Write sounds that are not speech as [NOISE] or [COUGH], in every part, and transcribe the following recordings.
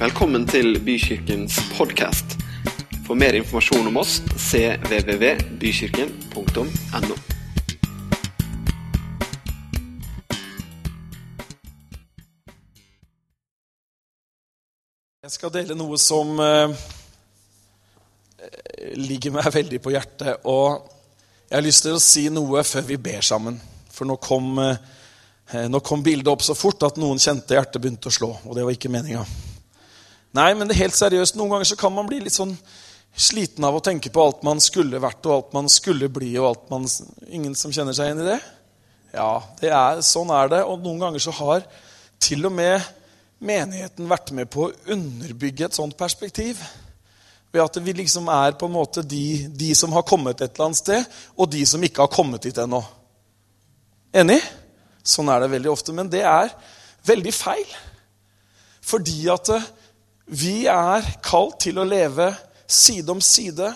Velkommen til Bykirkens podkast. For mer informasjon om oss cvvvbykirken.no. Jeg skal dele noe som eh, ligger meg veldig på hjertet. Og jeg har lyst til å si noe før vi ber sammen. For nå kom, eh, nå kom bildet opp så fort at noen kjente hjertet begynte å slå. Og det var ikke meninga. Nei, men det er helt seriøst. Noen ganger så kan man bli litt sånn sliten av å tenke på alt man skulle vært, og alt man skulle bli, og alt man Ingen som kjenner seg igjen i det? Ja, det er, sånn er det. Og noen ganger så har til og med menigheten vært med på å underbygge et sånt perspektiv. Ved at vi liksom er på en måte de, de som har kommet et eller annet sted, og de som ikke har kommet dit ennå. Enig? Sånn er det veldig ofte. Men det er veldig feil. Fordi at eh, vi er kalt til å leve side om side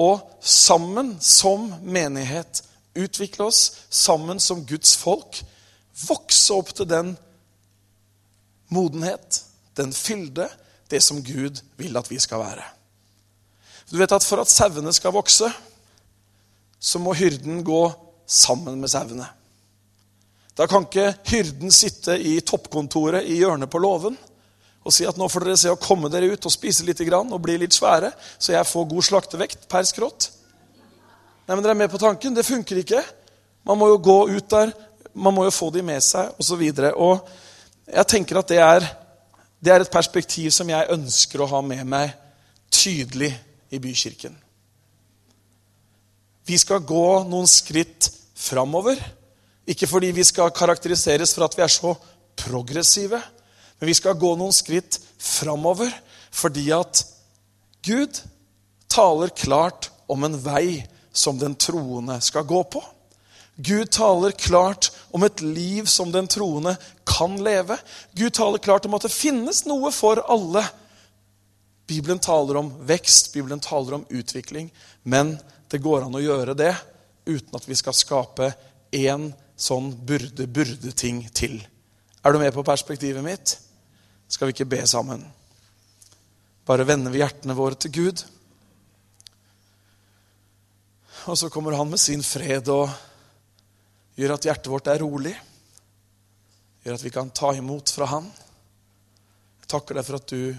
og sammen som menighet utvikle oss, sammen som Guds folk, vokse opp til den modenhet, den fylde, det som Gud vil at vi skal være. Du vet at For at sauene skal vokse, så må hyrden gå sammen med sauene. Da kan ikke hyrden sitte i toppkontoret i hjørnet på låven og si at nå får dere se å komme dere ut og spise litt og bli litt svære, så jeg får god slaktevekt per skrått. Nei, men Dere er med på tanken? Det funker ikke. Man må jo gå ut der, man må jo få de med seg, osv. Jeg tenker at det er, det er et perspektiv som jeg ønsker å ha med meg tydelig i bykirken. Vi skal gå noen skritt framover. Ikke fordi vi skal karakteriseres for at vi er så progressive, men vi skal gå noen skritt framover fordi at Gud taler klart om en vei som den troende skal gå på. Gud taler klart om et liv som den troende kan leve. Gud taler klart om at det finnes noe for alle. Bibelen taler om vekst, Bibelen taler om utvikling. Men det går an å gjøre det uten at vi skal skape én sånn burde-burde-ting til. Er du med på perspektivet mitt? Skal vi ikke be sammen? Bare vender vi hjertene våre til Gud. Og så kommer han med sin fred og gjør at hjertet vårt er rolig. Gjør at vi kan ta imot fra Han. Jeg takker deg for at du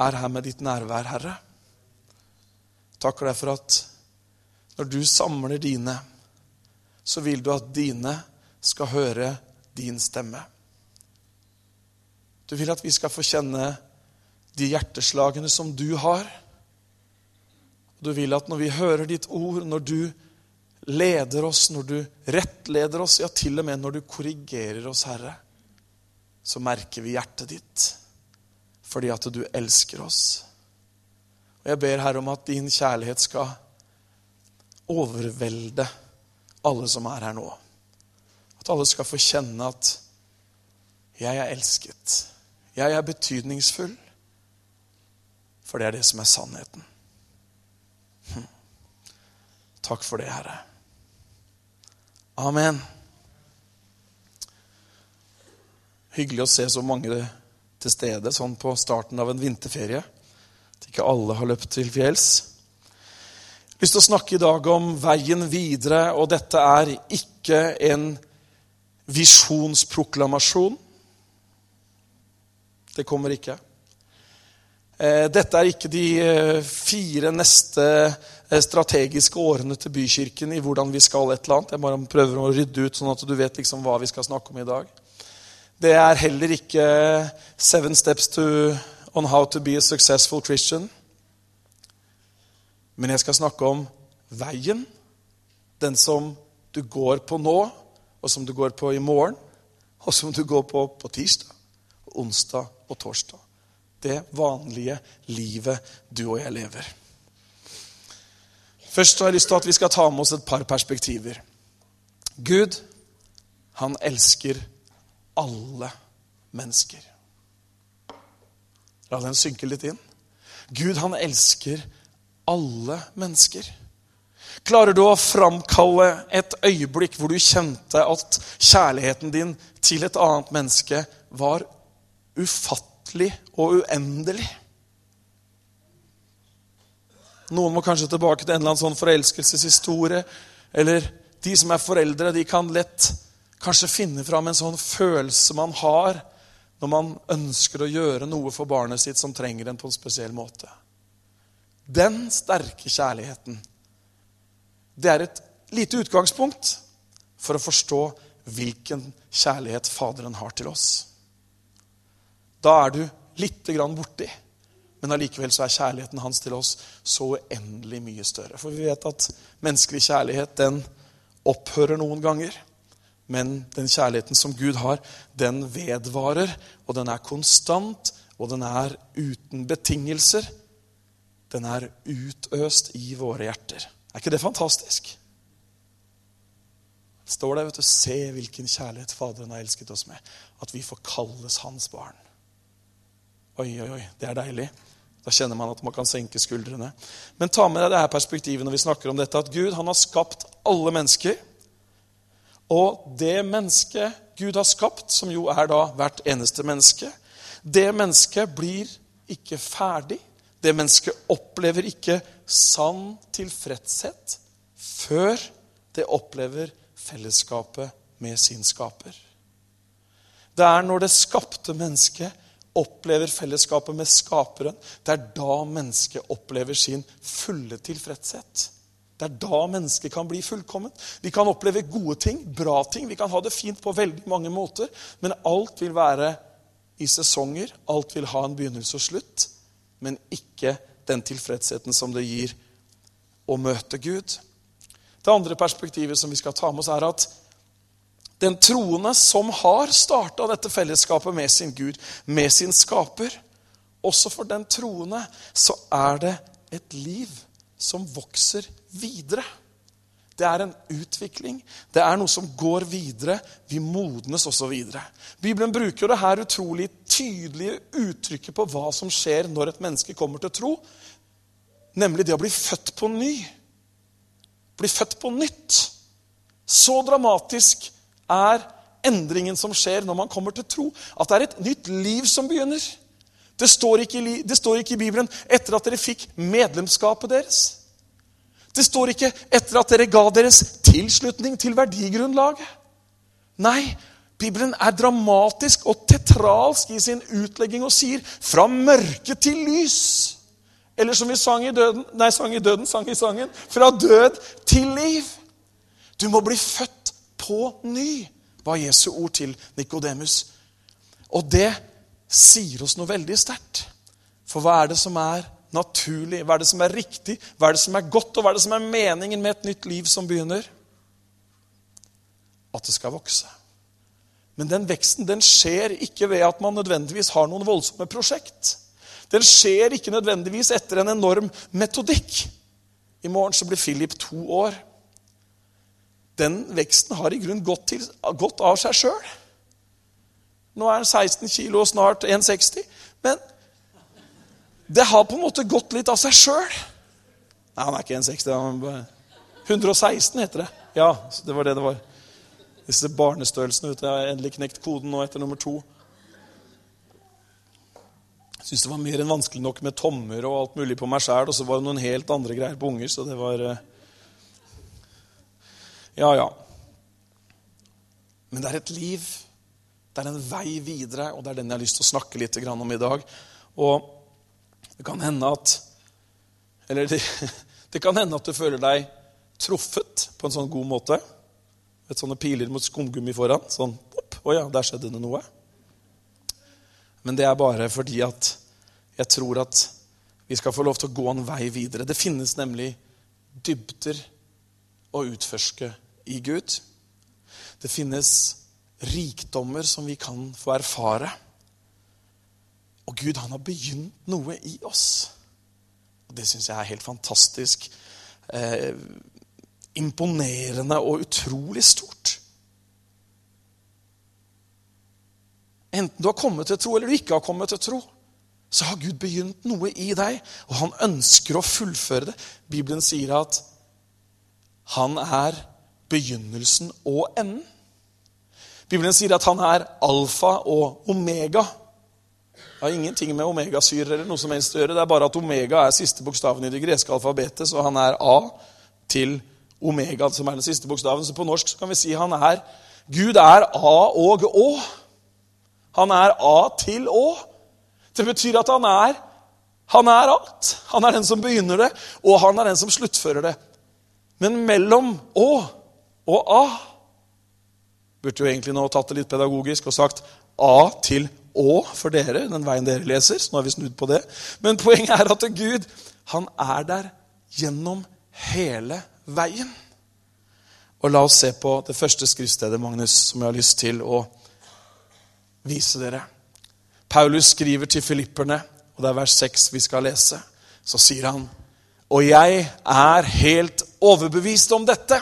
er her med ditt nærvær, Herre. Jeg takker deg for at når du samler dine, så vil du at dine skal høre din stemme. Du vil at vi skal få kjenne de hjerteslagene som du har. Du vil at når vi hører ditt ord, når du leder oss, når du rettleder oss, ja, til og med når du korrigerer oss, Herre, så merker vi hjertet ditt fordi at du elsker oss. Og Jeg ber Herre om at din kjærlighet skal overvelde alle som er her nå. At alle skal få kjenne at jeg er elsket. Jeg er betydningsfull. For det er det som er sannheten. Hm. Takk for det, Herre. Amen. Hyggelig å se så mange til stede sånn på starten av en vinterferie. At ikke alle har løpt til fjells. Jeg har lyst til å snakke i dag om veien videre, og dette er ikke en visjonsproklamasjon. Det kommer ikke. Eh, dette er ikke de eh, fire neste eh, strategiske årene til bykirken i hvordan vi skal et eller annet. Jeg bare prøver å rydde ut, sånn at du vet liksom hva vi skal snakke om i dag. Det er heller ikke seven steps to, on how to be a successful Christian. Men jeg skal snakke om veien. Den som du går på nå, og som du går på i morgen, og som du går på på tirsdag, onsdag og torsdag det vanlige livet du og jeg lever. Først har jeg lyst til at vi skal ta med oss et par perspektiver. Gud, han elsker alle mennesker. La den synke litt inn. Gud, han elsker alle mennesker. Klarer du å framkalle et øyeblikk hvor du kjente at kjærligheten din til et annet menneske var ufattelig? og uendelig. Noen må kanskje tilbake til en eller annen sånn forelskelseshistorie. Eller de som er foreldre, de kan lett kanskje finne fram en sånn følelse man har når man ønsker å gjøre noe for barnet sitt som trenger en på en spesiell måte. Den sterke kjærligheten, det er et lite utgangspunkt for å forstå hvilken kjærlighet Faderen har til oss. Da er du lite grann borti, men allikevel så er kjærligheten hans til oss så uendelig mye større. For vi vet at menneskelig kjærlighet, den opphører noen ganger. Men den kjærligheten som Gud har, den vedvarer, og den er konstant, og den er uten betingelser. Den er utøst i våre hjerter. Er ikke det fantastisk? står der, vet du, Se hvilken kjærlighet Faderen har elsket oss med. At vi får kalles hans barn. Oi, oi, oi, det er deilig. Da kjenner man at man kan senke skuldrene. Men ta med deg det her perspektivet når vi snakker om dette, at Gud han har skapt alle mennesker. Og det mennesket Gud har skapt, som jo er da hvert eneste menneske, det mennesket blir ikke ferdig. Det mennesket opplever ikke sann tilfredshet før det opplever fellesskapet med sin skaper. Det er når det skapte mennesket opplever fellesskapet med Skaperen, det er da mennesket opplever sin fulle tilfredshet. Det er da mennesket kan bli fullkomment. Vi kan oppleve gode ting, bra ting. Vi kan ha det fint på veldig mange måter. Men alt vil være i sesonger. Alt vil ha en begynnelse og slutt. Men ikke den tilfredsheten som det gir å møte Gud. Det andre perspektivet som vi skal ta med oss, er at den troende som har starta dette fellesskapet med sin Gud, med sin skaper Også for den troende så er det et liv som vokser videre. Det er en utvikling. Det er noe som går videre. Vi modnes også videre. Bibelen bruker det her utrolig tydelige uttrykket på hva som skjer når et menneske kommer til tro, nemlig det å bli født på ny. Bli født på nytt. Så dramatisk er endringen som skjer når man kommer til tro. At det er et nytt liv som begynner. Det står ikke, det står ikke i Bibelen 'etter at dere fikk medlemskapet deres'. Det står ikke 'etter at dere ga deres tilslutning til verdigrunnlaget'. Nei, Bibelen er dramatisk og tetralsk i sin utlegging og sier 'fra mørke til lys'. Eller som vi sang i døden, nei, sang i døden, sang i sangen 'fra død til liv'. Du må bli født på ny, var Jesu ord til Nikodemus. Og det sier oss noe veldig sterkt. For hva er det som er naturlig, hva er det som er riktig, hva er det som er godt, og hva er det som er meningen med et nytt liv som begynner? At det skal vokse. Men den veksten den skjer ikke ved at man nødvendigvis har noen voldsomme prosjekt. Den skjer ikke nødvendigvis etter en enorm metodikk. I morgen så blir Philip to år den veksten har i grunnen gått, gått av seg sjøl. Nå er han 16 kilo og snart 1,60. Men det har på en måte gått litt av seg sjøl. Nei, han er ikke 1,60. 116 heter det. Ja, det var det det var. Disse barnestørrelsene ute. Jeg har endelig knekt koden nå etter nummer to. Jeg syntes det var mer enn vanskelig nok med tommer og alt mulig på meg sjæl, og så var det noen helt andre greier på unger, så det var eh, ja, ja. Men det er et liv. Det er en vei videre, og det er den jeg har lyst til å snakke litt om i dag. Og det kan hende at Eller det, [LAUGHS] det kan hende at du føler deg truffet på en sånn god måte. Et sånne piler mot skumgummi foran. Sånn Å ja, der skjedde det noe. Men det er bare fordi at jeg tror at vi skal få lov til å gå en vei videre. Det finnes nemlig dybder å utforske i Gud. Det finnes rikdommer som vi kan få erfare. Og Gud, han har begynt noe i oss. Og Det syns jeg er helt fantastisk. Eh, imponerende og utrolig stort. Enten du har kommet til tro eller du ikke har kommet til tro, så har Gud begynt noe i deg, og han ønsker å fullføre det. Bibelen sier at han er begynnelsen og enden. Bibelen sier at han er alfa og omega. Det har ingenting med omegasyrer eller noe som helst å gjøre. Det er bare at omega er siste bokstaven i det greske alfabetet, så han er A til omega, som er den siste bokstaven. Så på norsk kan vi si han er Gud er A og Å. Han er A til Å. Det betyr at han er han er alt. Han er den som begynner det, og han er den som sluttfører det. Men mellom Å og A Burde jo egentlig nå tatt det litt pedagogisk og sagt A til Å for dere, den veien dere leser. Så nå har vi snudd på det. Men poenget er at Gud, han er der gjennom hele veien. Og la oss se på det første skriftstedet, Magnus, som jeg har lyst til å vise dere. Paulus skriver til filipperne og det er vers 6 vi skal lese, så sier han Og jeg er helt overbevist om dette.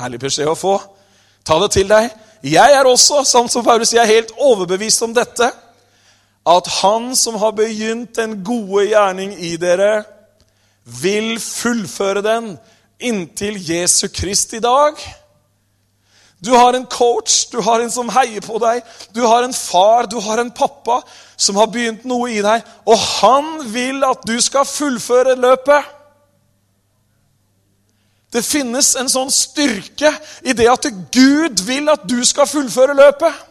Herlig beskjed å få. Ta det til deg. Jeg er også, samt som Paulus, jeg er helt overbevist om dette. At han som har begynt den gode gjerning i dere, vil fullføre den inntil Jesu Krist i dag. Du har en coach, du har en som heier på deg, du har en far, du har en pappa som har begynt noe i deg, og han vil at du skal fullføre løpet. Det finnes en sånn styrke i det at Gud vil at du skal fullføre løpet.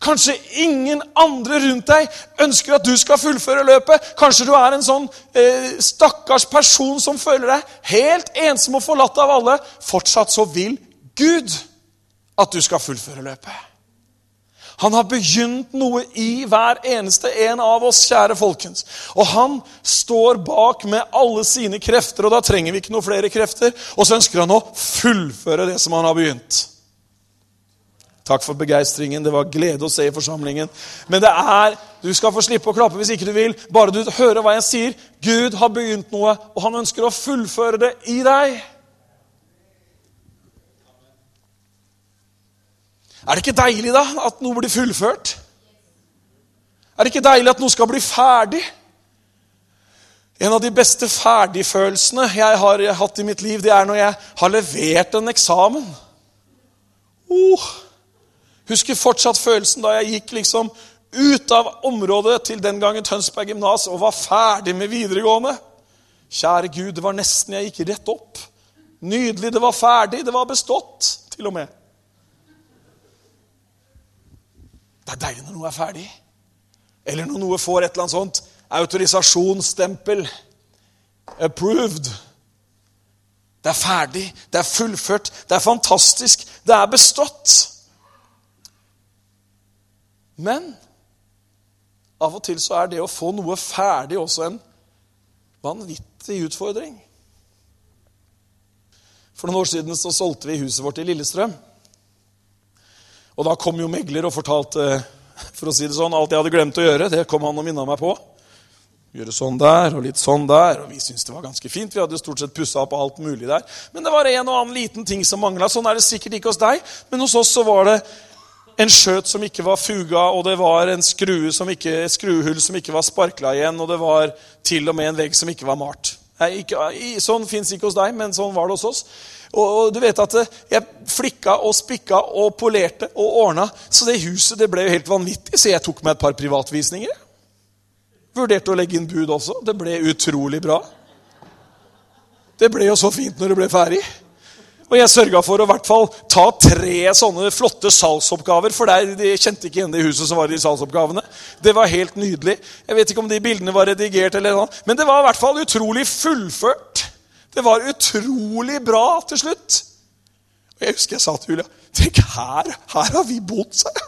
Kanskje ingen andre rundt deg ønsker at du skal fullføre løpet. Kanskje du er en sånn eh, stakkars person som føler deg helt ensom og forlatt av alle. Fortsatt så vil Gud at du skal fullføre løpet. Han har begynt noe i hver eneste en av oss, kjære folkens. Og han står bak med alle sine krefter, og da trenger vi ikke noe flere krefter. Og så ønsker han å fullføre det som han har begynt. Takk for begeistringen. Det var glede å se i forsamlingen. Men det er, du skal få slippe å klappe hvis ikke du vil. Bare du hører hva jeg sier. Gud har begynt noe, og han ønsker å fullføre det i deg. Er det ikke deilig da, at noe blir fullført? Er det ikke deilig at noe skal bli ferdig? En av de beste ferdigfølelsene jeg har hatt i mitt liv, det er når jeg har levert en eksamen. Oh, husker fortsatt følelsen da jeg gikk liksom ut av området til den gangen Tønsberg gymnas og var ferdig med videregående. Kjære Gud, det var nesten jeg gikk rett opp. Nydelig, det var ferdig, det var bestått, til og med. Det er deilig når noe er ferdig. Eller når noe får et eller annet sånt autorisasjonsstempel. Approved. Det er ferdig, det er fullført, det er fantastisk, det er bestått. Men av og til så er det å få noe ferdig også en vanvittig utfordring. For noen år siden så solgte vi huset vårt i Lillestrøm. Og da kom jo megler og fortalte for å si det sånn, alt jeg hadde glemt å gjøre. Det kom han og minna meg på. Gjøre sånn der og litt sånn der. Og vi syntes det var ganske fint. Vi hadde stort sett pussa opp alt mulig der. Men det var en og annen liten ting som mangla. Sånn er det sikkert ikke hos deg, men hos oss så var det en skjøt som ikke var fuga, og det var en skrue som ikke, et skruehull som ikke var sparkla igjen, og det var til og med en vegg som ikke var malt. Nei, ikke, sånn fins ikke hos deg, men sånn var det hos oss. Og, du vet at eh, jeg flikka og spikka og polerte og ordna. Så det huset det ble jo helt vanvittig, så jeg tok meg et par privatvisninger. Vurderte å legge inn bud også. Det ble utrolig bra. Det ble jo så fint når det ble ferdig. Og jeg sørga for å hvert fall ta tre sånne flotte salgsoppgaver. For der, de kjente ikke igjen det huset som var i salgsoppgavene. Det var helt nydelig. Jeg vet ikke om de bildene var redigert, eller noe, men det var i hvert fall utrolig fullført. Det var utrolig bra til slutt. Og Jeg husker jeg sa til Julia Tenk, her, her har vi bodd, sa jeg.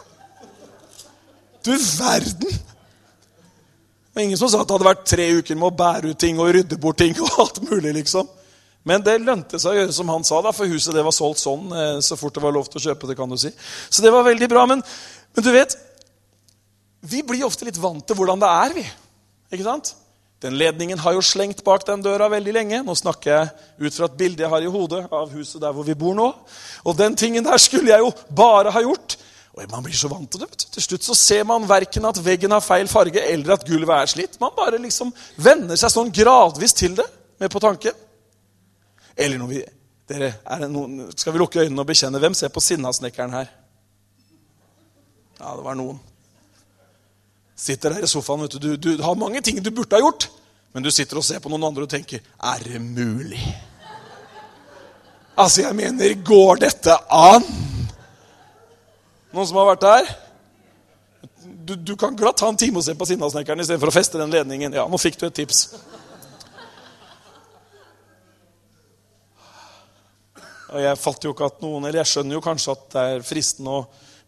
Du verden! Det var ingen som sa at det hadde vært tre uker med å bære ut ting og rydde bort ting. og alt mulig, liksom. Men det lønte seg å gjøre som han sa, da, for huset det var solgt sånn eh, så fort det var lov til å kjøpe det. kan du si. Så det var veldig bra. Men, men du vet, vi blir ofte litt vant til hvordan det er, vi. Ikke sant? Den ledningen har jo slengt bak den døra veldig lenge. Nå snakker jeg ut fra et bilde jeg har i hodet av huset der hvor vi bor nå. Og den tingen der skulle jeg jo bare ha gjort. Og Man blir så vant til det. vet du. Til slutt så ser man verken at veggen har feil farge, eller at gulvet er slitt. Man bare liksom venner seg sånn gradvis til det, med på tanken. Eller når vi dere, noen, Skal vi lukke øynene og bekjenne? Hvem ser på Sinnasnekkeren her? Ja, det var noen. Sitter der i sofaen, du, du, du har mange ting du burde ha gjort. Men du sitter og ser på noen andre og tenker Er det mulig? Altså, jeg mener, går dette an? Noen som har vært der? Du, du kan glatt ta en time og se på Sinnasnekkeren istedenfor å feste den ledningen. Ja, nå fikk du et tips. Og jeg fatter jo ikke at noen, eller jeg skjønner jo kanskje at det er fristende å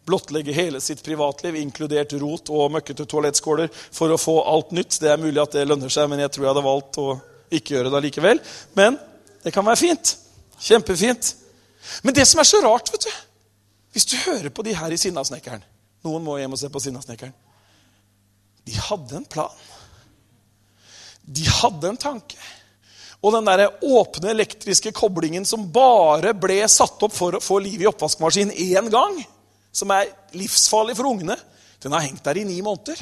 blottlegge hele sitt privatliv, inkludert rot og møkkete toalettskåler, for å få alt nytt. Det er mulig at det lønner seg, men jeg tror jeg hadde valgt å ikke gjøre det allikevel. Men det kan være fint. Kjempefint. Men det som er så rart, vet du Hvis du hører på de her i Sinnasnekkeren Noen må hjem og se på Sinnasnekkeren. De hadde en plan. De hadde en tanke. Og den der åpne elektriske koblingen som bare ble satt opp for å få liv i oppvaskmaskinen én gang, som er livsfarlig for ungene, den har hengt der i ni måneder.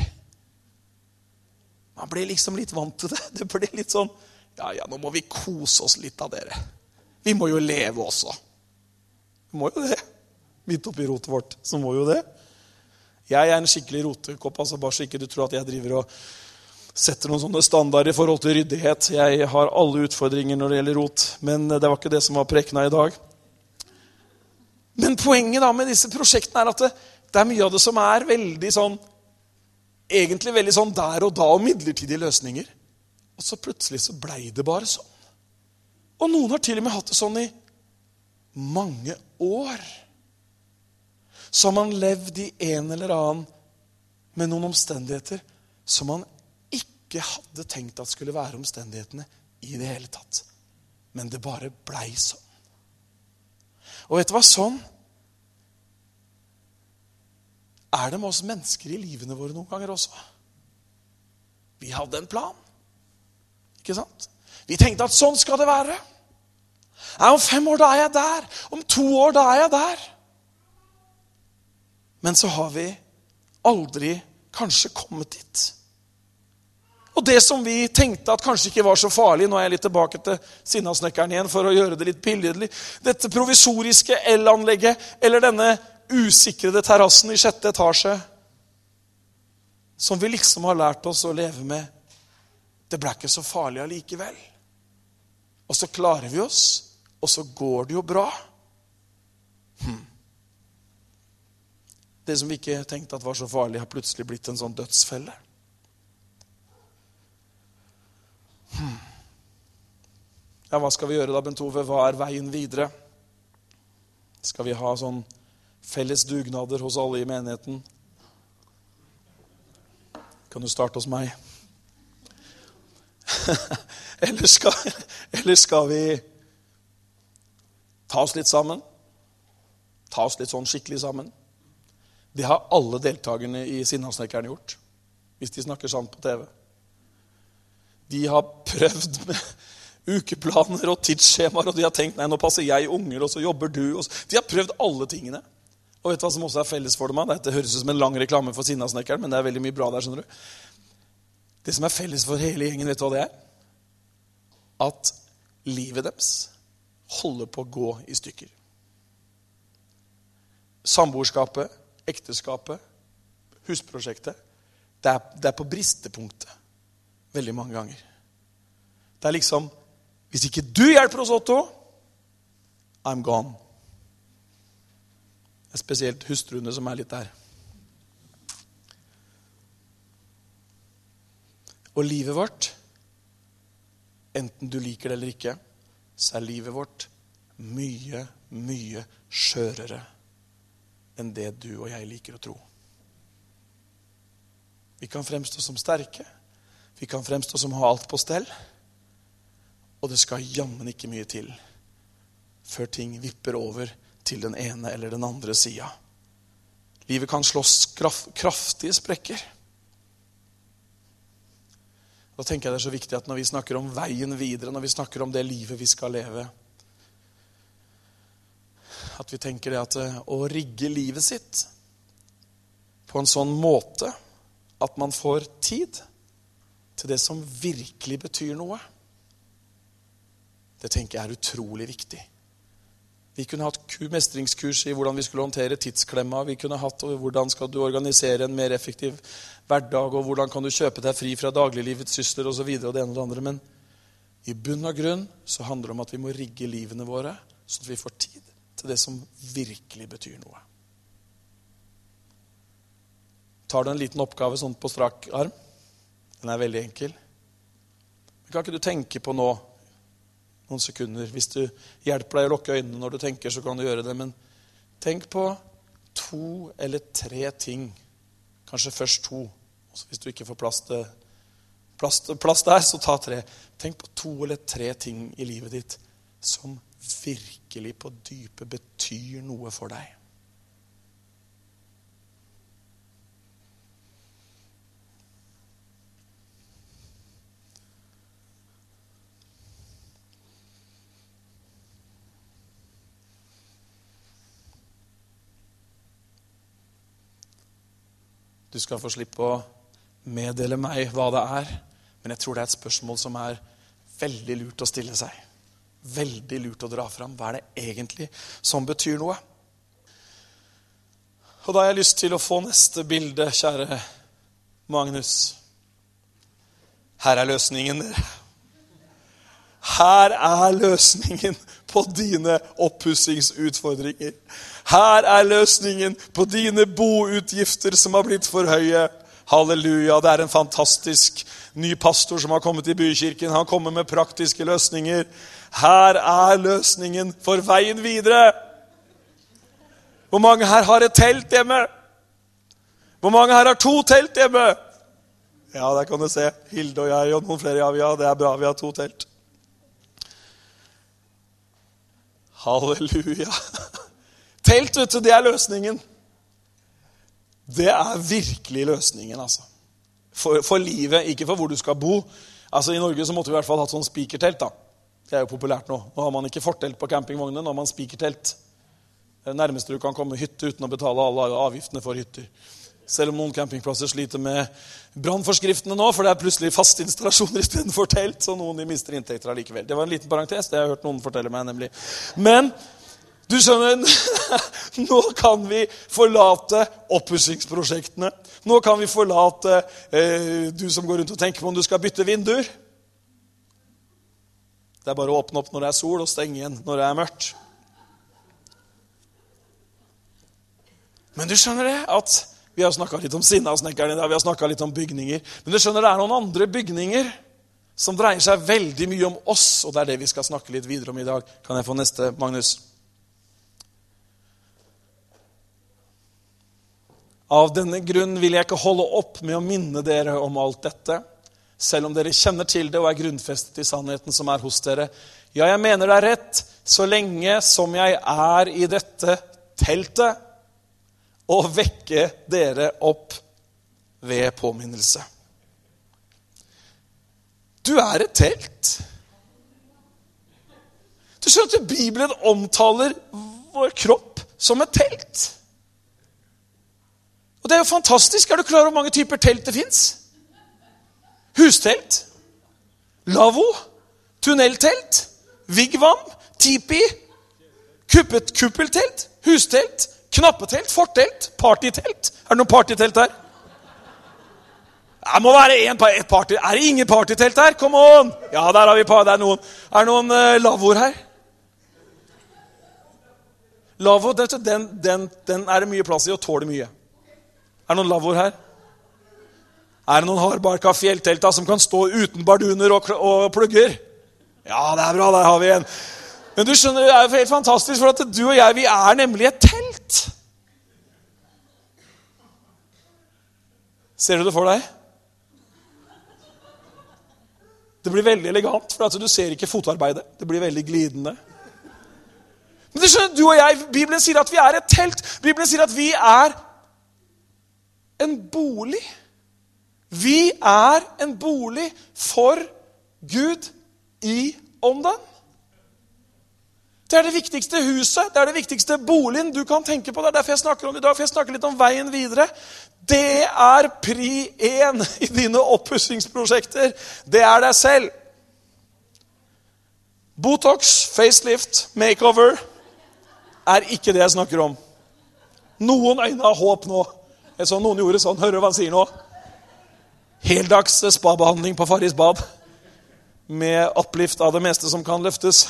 Man ble liksom litt vant til det. [LAUGHS] Det ble litt sånn Ja, ja, nå må vi kose oss litt av dere. Vi må jo leve også. Vi må jo det. Midt oppi rotet vårt, så må jo det. Jeg er en skikkelig rotekopp, altså bare så ikke du tror at jeg driver og setter noen sånne standarder i forhold til ryddighet. Jeg har alle utfordringer når det gjelder rot, men det var ikke det som var prekena i dag. Men poenget da med disse prosjektene er at det, det er mye av det som er veldig sånn Egentlig veldig sånn der og da og midlertidige løsninger. Og så plutselig så blei det bare sånn. Og noen har til og med hatt det sånn i mange år. Så har man levd i en eller annen med noen omstendigheter som man ikke hadde tenkt at skulle være omstendighetene i det hele tatt. Men det bare blei sånn. Og vet du hva? Sånn er det med oss mennesker i livene våre noen ganger også. Vi hadde en plan. Ikke sant? Vi tenkte at sånn skal det være. Ja, om fem år, da er jeg der. Om to år, da er jeg der. Men så har vi aldri kanskje kommet dit. Og det som vi tenkte at kanskje ikke var så farlig Nå er jeg litt tilbake til Sinnasnekkeren igjen for å gjøre det litt billedlig. Dette provisoriske elanlegget eller denne usikrede terrassen i sjette etasje som vi liksom har lært oss å leve med, det ble ikke så farlig allikevel. Og så klarer vi oss, og så går det jo bra. Hm. Det som vi ikke tenkte at var så farlig, har plutselig blitt en sånn dødsfelle. Ja, hva skal vi gjøre da, Bent Ove? Hva er veien videre? Skal vi ha sånn felles dugnader hos alle i menigheten? Kan du starte hos meg? [LAUGHS] eller, skal, eller skal vi ta oss litt sammen? Ta oss litt sånn skikkelig sammen? Det har alle deltakerne i Sinnasnekkeren gjort, hvis de snakker sant på TV. De har prøvd med ukeplaner og tidsskjemaer, og de har tenkt nei, nå passer jeg unger, og så jobber du. de har prøvd alle tingene. Og vet du hva som også er felles for dem? Dette høres ut som en lang reklame for Sinnasnekkeren, men det er veldig mye bra der. skjønner du. Det som er felles for hele gjengen, vet du hva det er? At livet deres holder på å gå i stykker. Samboerskapet, ekteskapet, husprosjektet, det er, det er på bristepunktet veldig mange ganger. Det er liksom Hvis ikke du hjelper oss, Otto, I'm gone. Det er spesielt hustruene som er litt der. Og livet vårt, enten du liker det eller ikke, så er livet vårt mye, mye skjørere enn det du og jeg liker å tro. Vi kan fremstå som sterke. Vi kan fremstå som å ha alt på stell. Og det skal jammen ikke mye til før ting vipper over til den ene eller den andre sida. Livet kan slåss kraftige sprekker. Da tenker jeg det er så viktig at når vi snakker om veien videre, når vi snakker om det livet vi skal leve At vi tenker det at eh, å rigge livet sitt på en sånn måte at man får tid til det som virkelig betyr noe. Det tenker jeg er utrolig viktig. Vi kunne hatt mestringskurs i hvordan vi skulle håndtere tidsklemma. Vi kunne hatt hvordan skal du organisere en mer effektiv hverdag, og hvordan kan du kjøpe deg fri fra dagliglivets sysler osv. Og, det ene og det andre. Men i bunn og grunn så handler det om at vi må rigge livene våre sånn at vi får tid til det som virkelig betyr noe. Tar du en liten oppgave sånn på strak arm? Den er veldig enkel. Men kan ikke du tenke på nå noen sekunder? Hvis du hjelper deg å lukke øynene når du tenker, så kan du gjøre det. Men tenk på to eller tre ting. Kanskje først to. Også hvis du ikke får plass, til, plass, plass der, så ta tre. Tenk på to eller tre ting i livet ditt som virkelig på dypet betyr noe for deg. Du skal få slippe å meddele meg hva det er, men jeg tror det er et spørsmål som er veldig lurt å stille seg. Veldig lurt å dra fram. Hva er det egentlig som betyr noe? Og da har jeg lyst til å få neste bilde, kjære Magnus. Her er løsningen, dere. Her er løsningen på dine oppussingsutfordringer. Her er løsningen på dine boutgifter som har blitt for høye. Halleluja. Det er en fantastisk ny pastor som har kommet i bykirken. Han kommer med praktiske løsninger. Her er løsningen for veien videre. Hvor mange her har et telt hjemme? Hvor mange her har to telt hjemme? Ja, der kan du se. Hilde og jeg og noen flere. Ja, det er bra. Vi har to telt. Halleluja. Telt, vet du, det er løsningen. Det er virkelig løsningen, altså. For, for, livet, ikke for hvor du skal bo. Altså I Norge så måtte vi i hvert fall hatt sånn spikertelt. da. Det er jo populært nå. Nå har man ikke fortelt på campingvognene, nå har man spikertelt. Det nærmeste du kan komme hytte uten å betale alle avgiftene for hytter. Selv om noen campingplasser sliter med brannforskriftene nå, for det er plutselig faste installasjoner istedenfor telt, så noen de mister inntekter allikevel. Det var en liten parentes. det har jeg hørt noen fortelle meg, nemlig. Men du skjønner, [LAUGHS] nå kan vi forlate oppussingsprosjektene. Nå kan vi forlate eh, du som går rundt og tenker på om du skal bytte vinduer. Det er bare å åpne opp når det er sol, og stenge igjen når det er mørkt. Men du skjønner det at vi har snakka litt om Sinnasnekkeren i dag, vi har snakka litt om bygninger. Men du skjønner, det er noen andre bygninger som dreier seg veldig mye om oss, og det er det vi skal snakke litt videre om i dag. Kan jeg få neste, Magnus? Av denne grunn vil jeg ikke holde opp med å minne dere om alt dette, selv om dere kjenner til det og er grunnfestet i sannheten som er hos dere. Ja, jeg mener det er rett, så lenge som jeg er i dette teltet og vekke dere opp ved påminnelse. Du er et telt. Du skjønner at Bibelen omtaler vår kropp som et telt. Og det er jo fantastisk. Er du klar over hvor mange typer telt det fins? Hustelt, lavvo, tunneltelt, vigvam, tipi, kuppeltelt, hustelt, Knappetelt, fortelt, partytelt. Er det noen partytelt her? Det må være en, et party. Er det ingen partytelt her? Come on! Ja, der har vi par. Det er noen. Er det noen uh, lavvoer her? Lavvo, den, den, den, er det mye plass i og tåler mye. Er det noen lavvoer her? Er det noen hardbarka fjelltelta som kan stå uten barduner og, og plugger? Ja, det er bra. Der har vi en. Men du skjønner, det er jo helt fantastisk, for at du og jeg vi er nemlig et telt. Ser du det for deg? Det blir veldig elegant, for at du ser ikke fotarbeidet. Det blir veldig glidende. Men du skjønner, du og jeg, Bibelen sier at vi er et telt. Bibelen sier at vi er en bolig. Vi er en bolig for Gud i ånden. Det er det viktigste huset, det er det viktigste boligen du kan tenke på. Det er derfor jeg snakker om det i dag, for jeg snakker litt om veien videre. Det er pri én i dine oppussingsprosjekter. Det er deg selv. Botox, facelift, makeover er ikke det jeg snakker om. Noen øyne har håp nå. Jeg så noen gjorde sånn. Hører hva han sier nå? heldags spabehandling på Farris bad. Med opplift av det meste som kan løftes.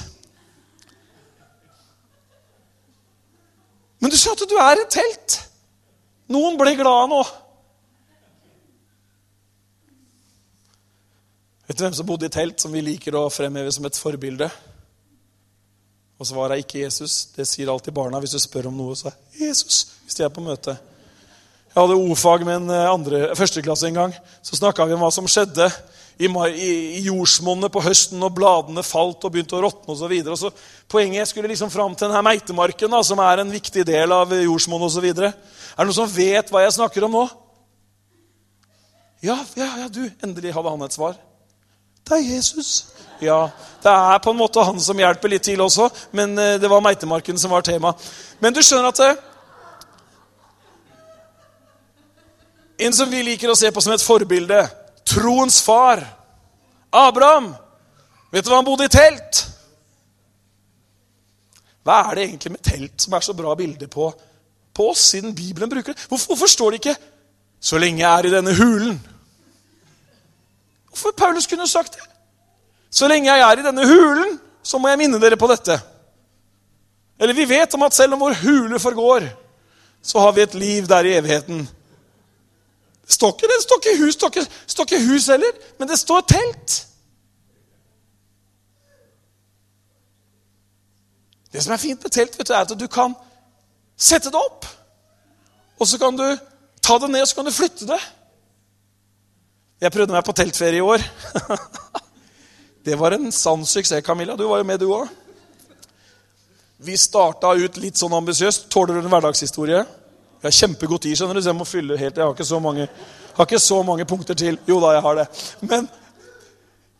Men du at du er et telt. Noen ble glade nå. Vet du hvem som bodde i telt, som vi liker å fremheve som et forbilde? Og svaret er ikke Jesus. Det sier alltid barna hvis du spør om noe. så er Jesus hvis de er på møte. Jeg hadde o-fag med en eh, andre, førsteklasse en gang. Så snakka vi om hva som skjedde i, i, i jordsmonnet på høsten når bladene falt og begynte å råtne osv. Poenget jeg skulle liksom fram til denne meitemarken, da, som er en viktig del av jordsmonnet osv. Er det noen som vet hva jeg snakker om nå? Ja, ja, ja, du. Endelig hadde han et svar. Det er Jesus. Ja, Det er på en måte han som hjelper litt til også, men eh, det var meitemarken som var tema. Men du skjønner at det, En som vi liker å se på som et forbilde, troens far, Abraham. Vet du hva han bodde i telt? Hva er det egentlig med telt som er så bra bilde på, på oss, siden Bibelen bruker det? Hvorfor, hvorfor står det ikke 'så lenge jeg er i denne hulen'? Hvorfor Paulus kunne sagt det? Så lenge jeg er i denne hulen, så må jeg minne dere på dette. Eller vi vet om at selv om vår hule forgår, så har vi et liv der i evigheten. Det står ikke, det står ikke hus, står ikke, står ikke hus heller, men det står telt. Det som er fint med telt, vet du, er at du kan sette det opp. Og så kan du ta det ned og så kan du flytte det. Jeg prøvde meg på teltferie i år. [LAUGHS] Det var en sann suksess, Camilla. Du var jo med, du òg. Vi starta ut litt sånn ambisiøst. Tåler du en hverdagshistorie? Jeg har kjempegod tid, skjønner du, så jeg må fylle helt. Jeg har ikke så mange, ikke så mange punkter til. Jo da, jeg har det. Men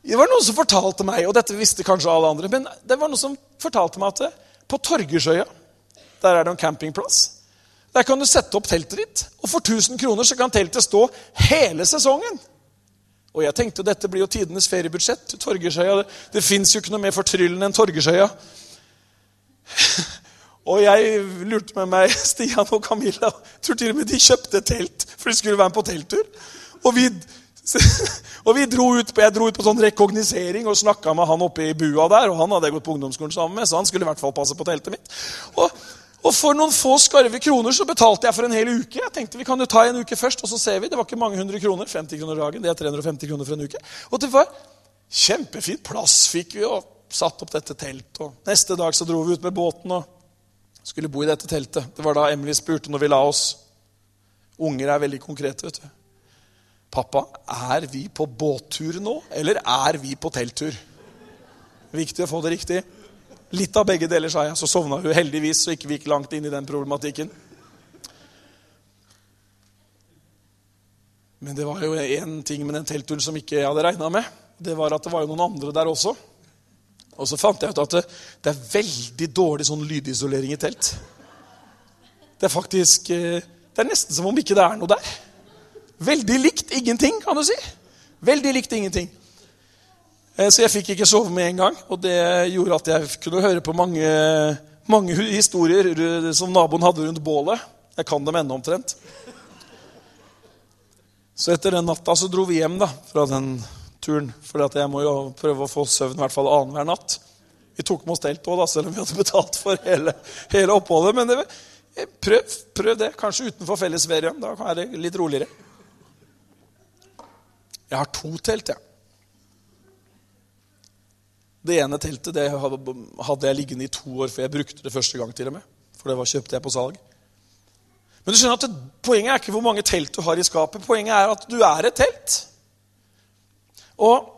det var noen som fortalte meg, og dette visste kanskje alle andre, men det var noen som fortalte meg at på Torgersøya, der er det en campingplass, der kan du sette opp teltet ditt. Og for 1000 kroner så kan teltet stå hele sesongen. Og jeg tenkte dette blir jo tidenes feriebudsjett. Torgersøya, Det, det fins jo ikke noe mer fortryllende enn Torgersøya. Og jeg lurte med meg [LAUGHS] Stian og Camilla. tror til og med de kjøpte telt, for de skulle være med på telttur. Og vi, [LAUGHS] og vi dro ut Jeg dro ut på sånn rekognisering og snakka med han oppe i bua der. Og han hadde jeg gått på ungdomsskolen sammen med, så han skulle i hvert fall passe på teltet mitt. Og og for noen få skarve kroner så betalte jeg for en hel uke. Jeg tenkte vi kan jo ta en uke først, og så ser vi. Det var ikke mange hundre kroner. 50 kroner dagen. Det er 350 kroner for en uke. Og det var kjempefint plass fikk vi, og satt opp dette teltet. Og neste dag så dro vi ut med båten og skulle bo i dette teltet. Det var da Emily spurte når vi la oss. Unger er veldig konkrete, vet du. Pappa, er vi på båttur nå, eller er vi på telttur? Viktig å få det riktig. Litt av begge deler, sa jeg. Så sovna hun heldigvis, så ikke vi gikk langt inn i den problematikken. Men det var jo én ting med den teltturen som ikke jeg hadde regna med. Det var at det var jo noen andre der også. Og så fant jeg ut at det, det er veldig dårlig sånn lydisolering i telt. Det er faktisk eh, Det er nesten som om ikke det er noe der. Veldig likt ingenting, kan du si. Veldig likt ingenting. Eh, så jeg fikk ikke sove med en gang. Og det gjorde at jeg kunne høre på mange, mange historier som naboen hadde rundt bålet. Jeg kan dem ennå omtrent. Så etter den natta så dro vi hjem da, fra den turen. For jeg må jo prøve å få søvn i hvert fall annenhver natt. Vi tok med oss telt òg, selv om vi hadde betalt for hele, hele oppholdet. Men det, prøv, prøv, det. Kanskje utenfor fellesferien. Da er det litt roligere. Jeg har to telt, jeg. Ja. Det ene teltet det hadde jeg liggende i to år før jeg brukte det første gang. til og med. For det var kjøpte jeg på salg. Men du skjønner at det, Poenget er ikke hvor mange telt du har i skapet. Poenget er at du er et telt. Og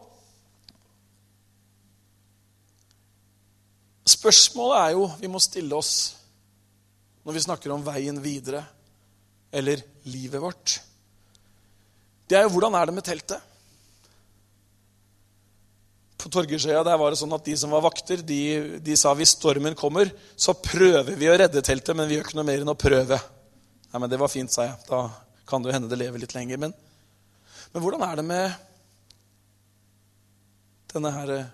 spørsmålet er jo vi må stille oss når vi snakker om veien videre eller livet vårt. Det er jo hvordan er det med teltet? på Torgersøya der var det sånn at de som var vakter, de, de, sa hvis stormen kommer, så prøver vi å redde teltet, men vi gjør ikke noe mer enn å prøve. Nei, men Det var fint, sa jeg. Da kan det jo hende det lever litt lenger. Men, men hvordan er det med denne her eh,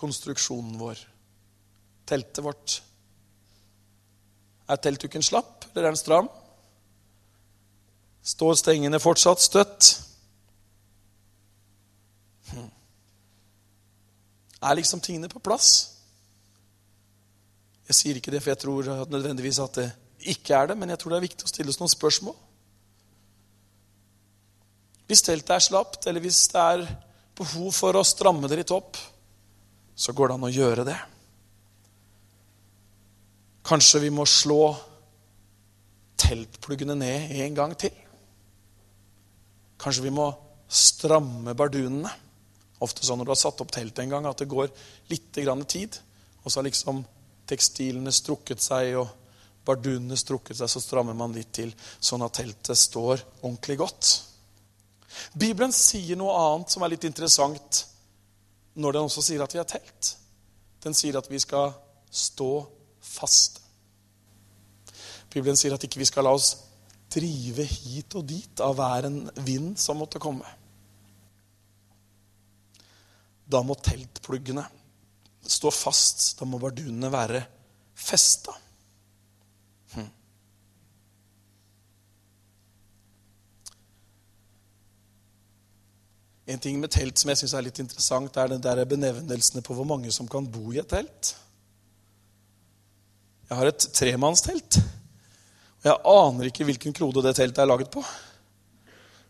konstruksjonen vår, teltet vårt. Er teltduken slapp, eller er den stram? Står stengene fortsatt støtt? Hm. Er liksom tingene på plass? Jeg sier ikke det, for jeg tror nødvendigvis at det ikke er det, men jeg tror det er viktig å stille oss noen spørsmål. Hvis teltet er slapt, eller hvis det er behov for å stramme det litt opp, så går det an å gjøre det. Kanskje vi må slå teltpluggene ned en gang til. Kanskje vi må stramme bardunene. Ofte sånn når du har satt opp teltet en gang, at det går litt tid, og så har liksom tekstilene strukket seg og bardunene strukket seg, så strammer man litt til, sånn at teltet står ordentlig godt. Bibelen sier noe annet som er litt interessant når den også sier at vi har telt. Den sier at vi skal stå fast. Bibelen sier at ikke vi skal la oss drive hit og dit av hver en vind som måtte komme. Da må teltpluggene stå fast. Da må bardunene være festa. En ting med telt som jeg syns er litt interessant, er den der benevnelsene på hvor mange som kan bo i et telt. Jeg har et tremannstelt. Og jeg aner ikke hvilken klode det teltet er laget på.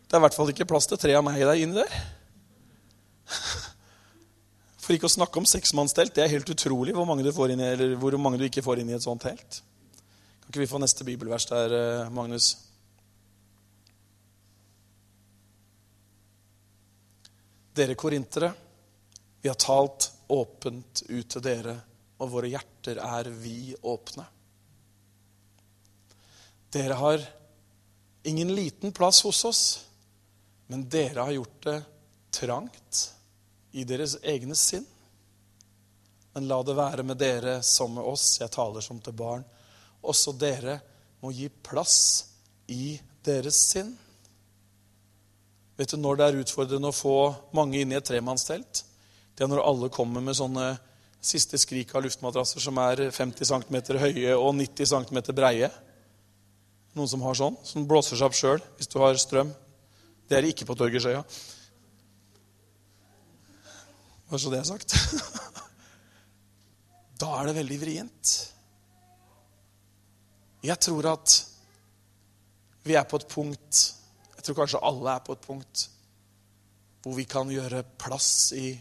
Det er i hvert fall ikke plass til tre av meg der inni der. [LAUGHS] For ikke å snakke om seksmannstelt. Det er helt utrolig hvor mange, inn, hvor mange, du ikke får inn i et sånt telt. Kan ikke vi få neste bibelvers der, eh, Magnus? Dere korintere, vi har talt åpent ut til dere, og våre hjerter er vi åpne. Dere har ingen liten plass hos oss, men dere har gjort det trangt i deres egne sinn. Men la det være med dere som med oss. Jeg taler som til barn. Også dere må gi plass i deres sinn. Vet du når det er utfordrende å få mange inn i et tremannstelt? Det er når alle kommer med sånne siste skrik av luftmadrasser som er 50 cm høye og 90 cm breie. Noen som har sånn, som blåser seg opp sjøl hvis du har strøm. Det er det ikke på Torgersøya. Bare så det er sagt. [LAUGHS] Da er det veldig vrient. Jeg tror at vi er på et punkt Jeg tror kanskje alle er på et punkt hvor vi kan gjøre plass i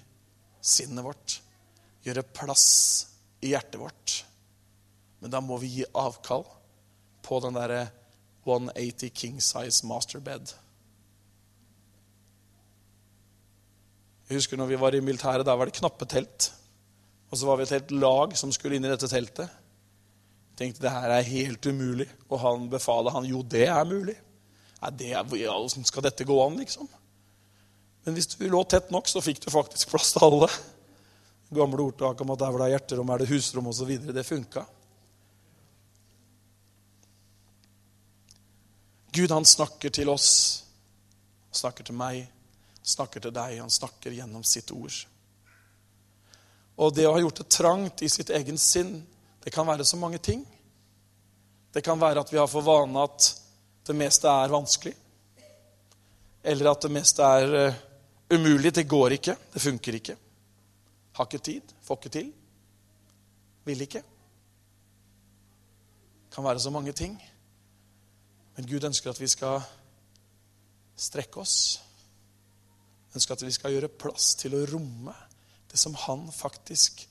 sinnet vårt. Gjøre plass i hjertet vårt. Men da må vi gi avkall på den derre 180 king size masterbed. Jeg husker når vi var i militæret, Da var det knappe telt. Og så var vi et helt lag som skulle inn i dette teltet. Jeg tenkte det her er helt umulig. Og han befaler han jo, det er mulig. Nei, Hvordan skal dette gå an, liksom? Men hvis du lå tett nok, så fikk du faktisk [LAUGHS] plass til alle. Gamle ordtak om at der hvor det er hjerterom, er det husrom osv. Det funka. Gud, han snakker til oss, han snakker til meg, han snakker til deg, han snakker gjennom sitt ord. Og det å ha gjort det trangt i sitt egen sinn, det kan være så mange ting. Det kan være at vi har for vane at det meste er vanskelig. Eller at det meste er uh, umulig. Det går ikke. Det funker ikke. Har ikke tid. Får ikke til. Vil ikke. Kan være så mange ting. Men Gud ønsker at vi skal strekke oss. Ønsker at vi skal gjøre plass til å romme det som han faktisk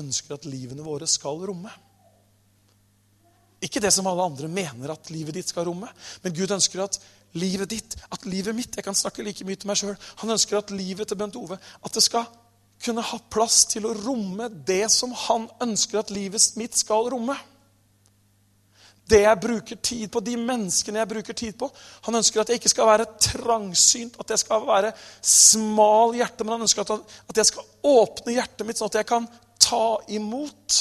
ønsker at livene våre skal romme. Ikke det som alle andre mener at livet ditt skal romme, men Gud ønsker at livet ditt, at livet mitt Jeg kan snakke like mye til meg sjøl. Han ønsker at livet til Bent Ove at det skal kunne ha plass til å romme det som han ønsker at livet mitt skal romme det jeg bruker tid på, de menneskene jeg bruker tid på. Han ønsker at jeg ikke skal være trangsynt, at jeg skal være smal hjerte, men han ønsker at jeg skal åpne hjertet mitt, sånn at jeg kan ta imot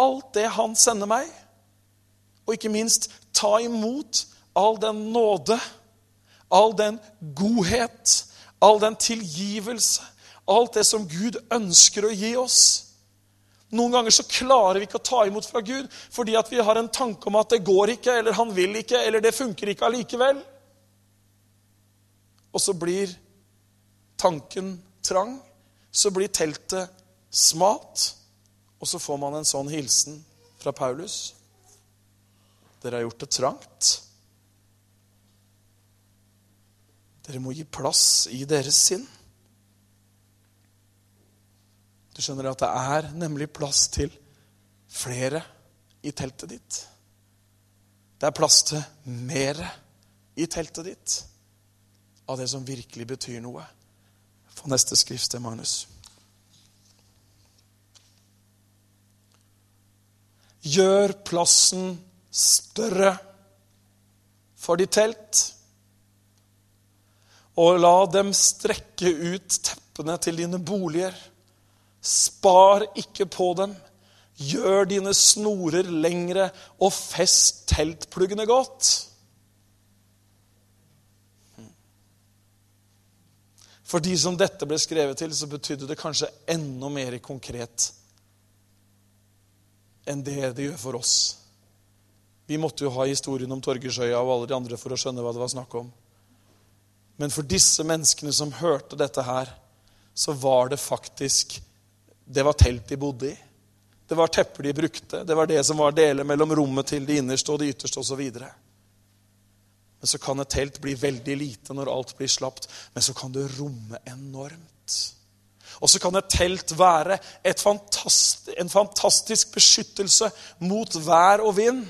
alt det han sender meg. Og ikke minst ta imot all den nåde, all den godhet, all den tilgivelse, alt det som Gud ønsker å gi oss. Noen ganger så klarer vi ikke å ta imot fra Gud fordi at vi har en tanke om at det går ikke, eller han vil ikke, eller det funker ikke allikevel. Og så blir tanken trang. så blir teltet smalt, og så får man en sånn hilsen fra Paulus. Dere har gjort det trangt. Dere må gi plass i deres sinn. Du skjønner at det er nemlig plass til flere i teltet ditt. Det er plass til mer i teltet ditt av det som virkelig betyr noe. Få neste skriftsted, Magnus. Gjør plassen større for ditt telt. Og la dem strekke ut teppene til dine boliger. Spar ikke på dem. Gjør dine snorer lengre, og fest teltpluggene godt. For de som dette ble skrevet til, så betydde det kanskje enda mer konkret enn det det gjør for oss. Vi måtte jo ha historien om Torgersøya og alle de andre for å skjønne hva det var snakk om. Men for disse menneskene som hørte dette her, så var det faktisk Det var telt de bodde i. Det var tepper de brukte. Det var det som var deler mellom rommet til de innerste og de ytterste osv. Men så kan et telt bli veldig lite når alt blir slapt, men så kan det romme enormt. Og så kan et telt være fantast, en fantastisk beskyttelse mot vær og vind.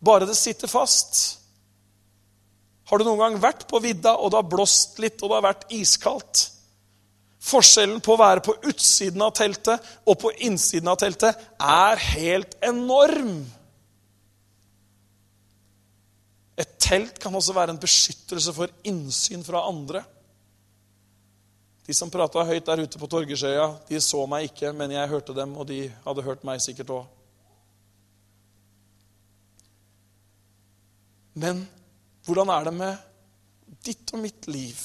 Bare det sitter fast. Har du noen gang vært på vidda, og det har blåst litt, og det har vært iskaldt? Forskjellen på å være på utsiden av teltet og på innsiden av teltet er helt enorm. Et telt kan også være en beskyttelse for innsyn fra andre. De som prata høyt der ute på Torgersøya, de så meg ikke, men jeg hørte dem, og de hadde hørt meg sikkert òg. Men hvordan er det med ditt og mitt liv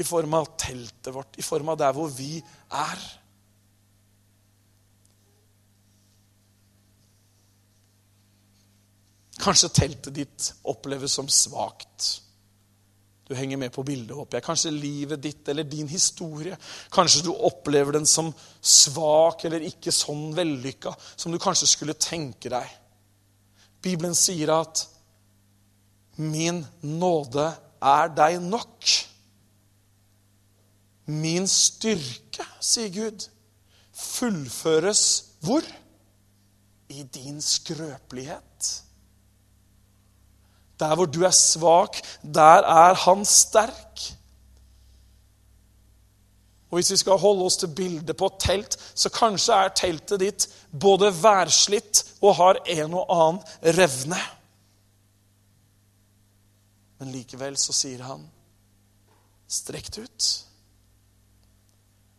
i form av teltet vårt, i form av der hvor vi er? Kanskje teltet ditt oppleves som svakt. Du henger med på bildet, håper jeg. Kanskje livet ditt eller din historie. Kanskje du opplever den som svak eller ikke sånn vellykka som du kanskje skulle tenke deg. Bibelen sier at 'min nåde er deg nok'. Min styrke, sier Gud, fullføres hvor? I din skrøpelighet. Der hvor du er svak, der er han sterk. Og Hvis vi skal holde oss til bildet på telt, så kanskje er teltet ditt både værslitt og har en og annen revne. Men likevel så sier han, strekk det ut.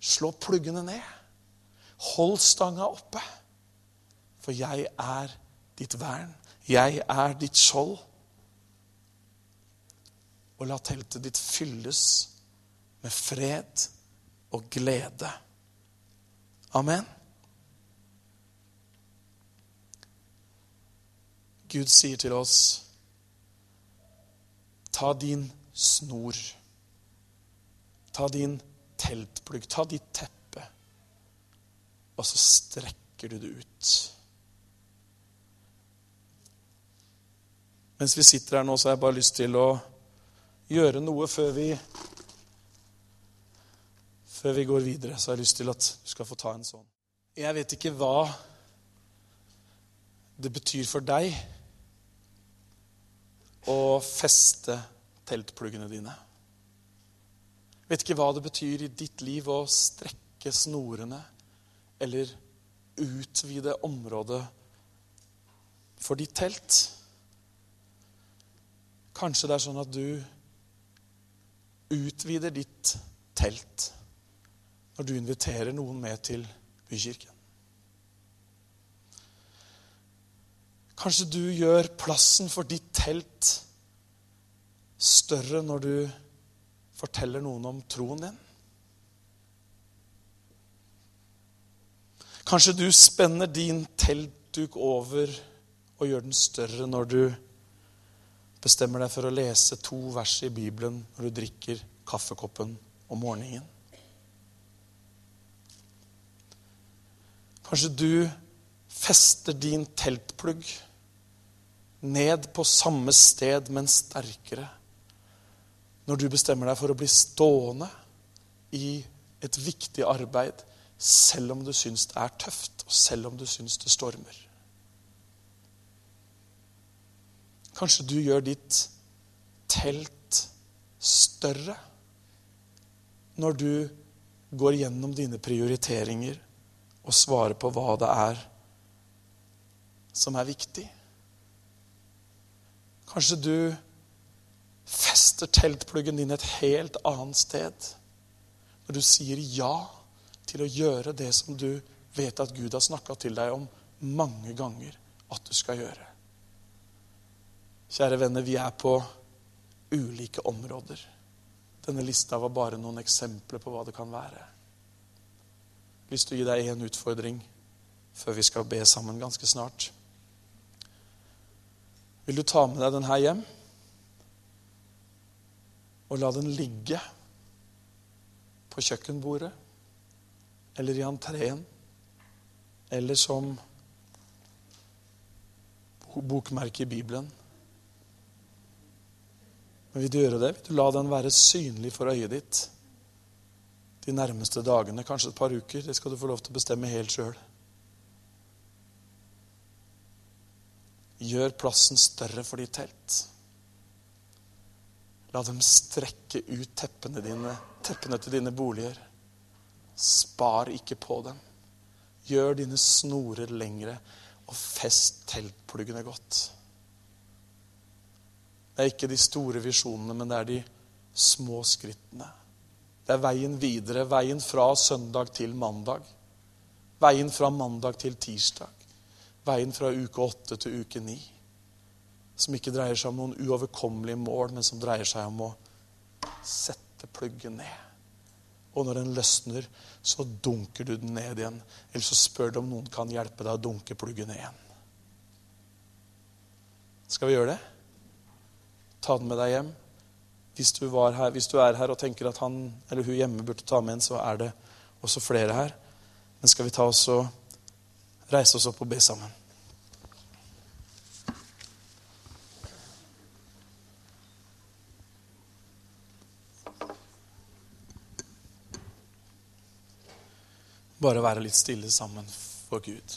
Slå pluggene ned. Hold stanga oppe. For jeg er ditt vern. Jeg er ditt skjold og la teltet ditt fylles med fred og glede. Amen. Gud sier til oss, ta din snor, ta din teltplugg, ta ditt teppe, og så strekker du det ut. Mens vi sitter her nå, så har jeg bare lyst til å gjøre noe før vi Før vi går videre, så har jeg lyst til at du skal få ta en sånn. Jeg vet ikke hva det betyr for deg å feste teltpluggene dine. Vet ikke hva det betyr i ditt liv å strekke snorene eller utvide området for ditt telt. Kanskje det er sånn at du utvider ditt telt når du inviterer noen med til bykirken. Kanskje du gjør plassen for ditt telt større når du forteller noen om troen din. Kanskje du spenner din teltduk over og gjør den større når du bestemmer deg for å lese to vers i Bibelen når du drikker kaffekoppen om morgenen. Kanskje du fester din teltplugg ned på samme sted, men sterkere. Når du bestemmer deg for å bli stående i et viktig arbeid, selv om du syns det er tøft, og selv om du syns det stormer. Kanskje du gjør ditt telt større når du går gjennom dine prioriteringer og svarer på hva det er som er viktig. Kanskje du fester teltpluggen din et helt annet sted når du sier ja til å gjøre det som du vet at Gud har snakka til deg om mange ganger at du skal gjøre. Kjære venner, vi er på ulike områder. Denne lista var bare noen eksempler på hva det kan være. Jeg har lyst til å gi deg én utfordring før vi skal be sammen ganske snart. Vil du ta med deg den her hjem og la den ligge på kjøkkenbordet eller i entreen eller som bokmerke i Bibelen? Men vil du gjøre det? Vil du la den være synlig for øyet ditt de nærmeste dagene, kanskje et par uker? Det skal du få lov til å bestemme helt sjøl. Gjør plassen større for ditt telt. La dem strekke ut teppene, dine, teppene til dine boliger. Spar ikke på dem. Gjør dine snorer lengre, og fest teltpluggene godt. Det er ikke de store visjonene, men det er de små skrittene. Det er veien videre, veien fra søndag til mandag. Veien fra mandag til tirsdag. Veien fra uke åtte til uke ni. Som ikke dreier seg om noen uoverkommelige mål, men som dreier seg om å sette pluggen ned. Og når den løsner, så dunker du den ned igjen. Eller så spør du om noen kan hjelpe deg å dunke pluggen ned igjen. Skal vi gjøre det? Ta den med deg hjem. Hvis du, her, hvis du, er her og tenker at han eller hun hjemme burde ta med en, så er det også flere her. Men skal vi ta oss og reise oss opp og be sammen? Bare være litt stille sammen for Gud.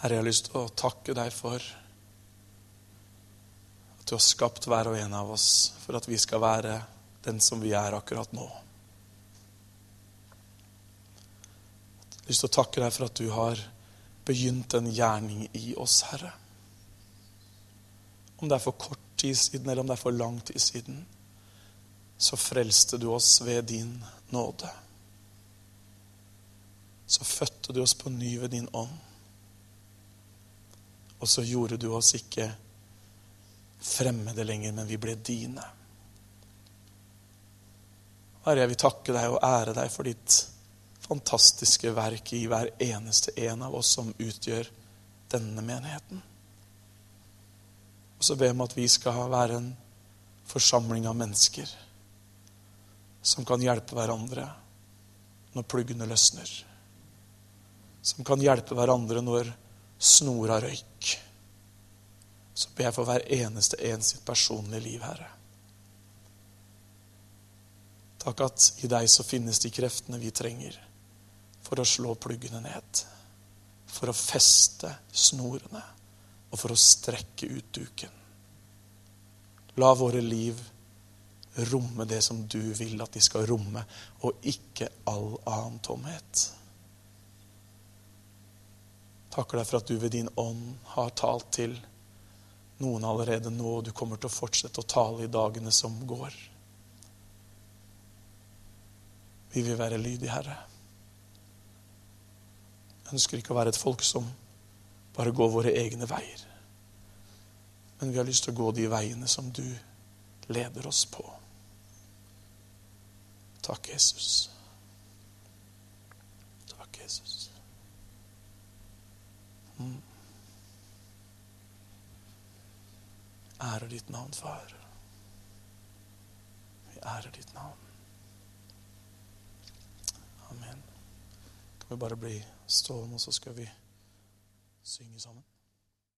Herre, jeg har lyst til å takke deg for at du har skapt hver og en av oss for at vi skal være den som vi er akkurat nå. Jeg har lyst til å takke deg for at du har begynt en gjerning i oss, Herre. Om det er for kort tid siden, eller om det er for lang tid siden, så frelste du oss ved din nåde. Så fødte du oss på ny ved din ånd. Og så gjorde du oss ikke fremmede lenger, men vi ble dine. Herre, jeg vil takke deg og ære deg for ditt fantastiske verk i hver eneste en av oss som utgjør denne menigheten. Og så ber jeg om at vi skal være en forsamling av mennesker som kan hjelpe hverandre når pluggene løsner. Som kan hjelpe hverandre når snora røyk. Så ber jeg for hver eneste en sitt personlige liv, Herre. Takk at i deg så finnes de kreftene vi trenger for å slå pluggene ned. For å feste snorene og for å strekke ut duken. La våre liv romme det som du vil at de skal romme, og ikke all annen tomhet takker deg for at du ved din ånd har talt til noen allerede nå, og du kommer til å fortsette å tale i dagene som går. Vi vil være lydige, Herre. Jeg ønsker ikke å være et folk som bare går våre egne veier, Men vi har lyst til å gå de veiene som du leder oss på. Takk, Jesus. Takk, Jesus. Mm. Ære ditt navn, far. Vi ærer ditt navn. Amen. Kan vi bare bli stående, og så skal vi synge sammen?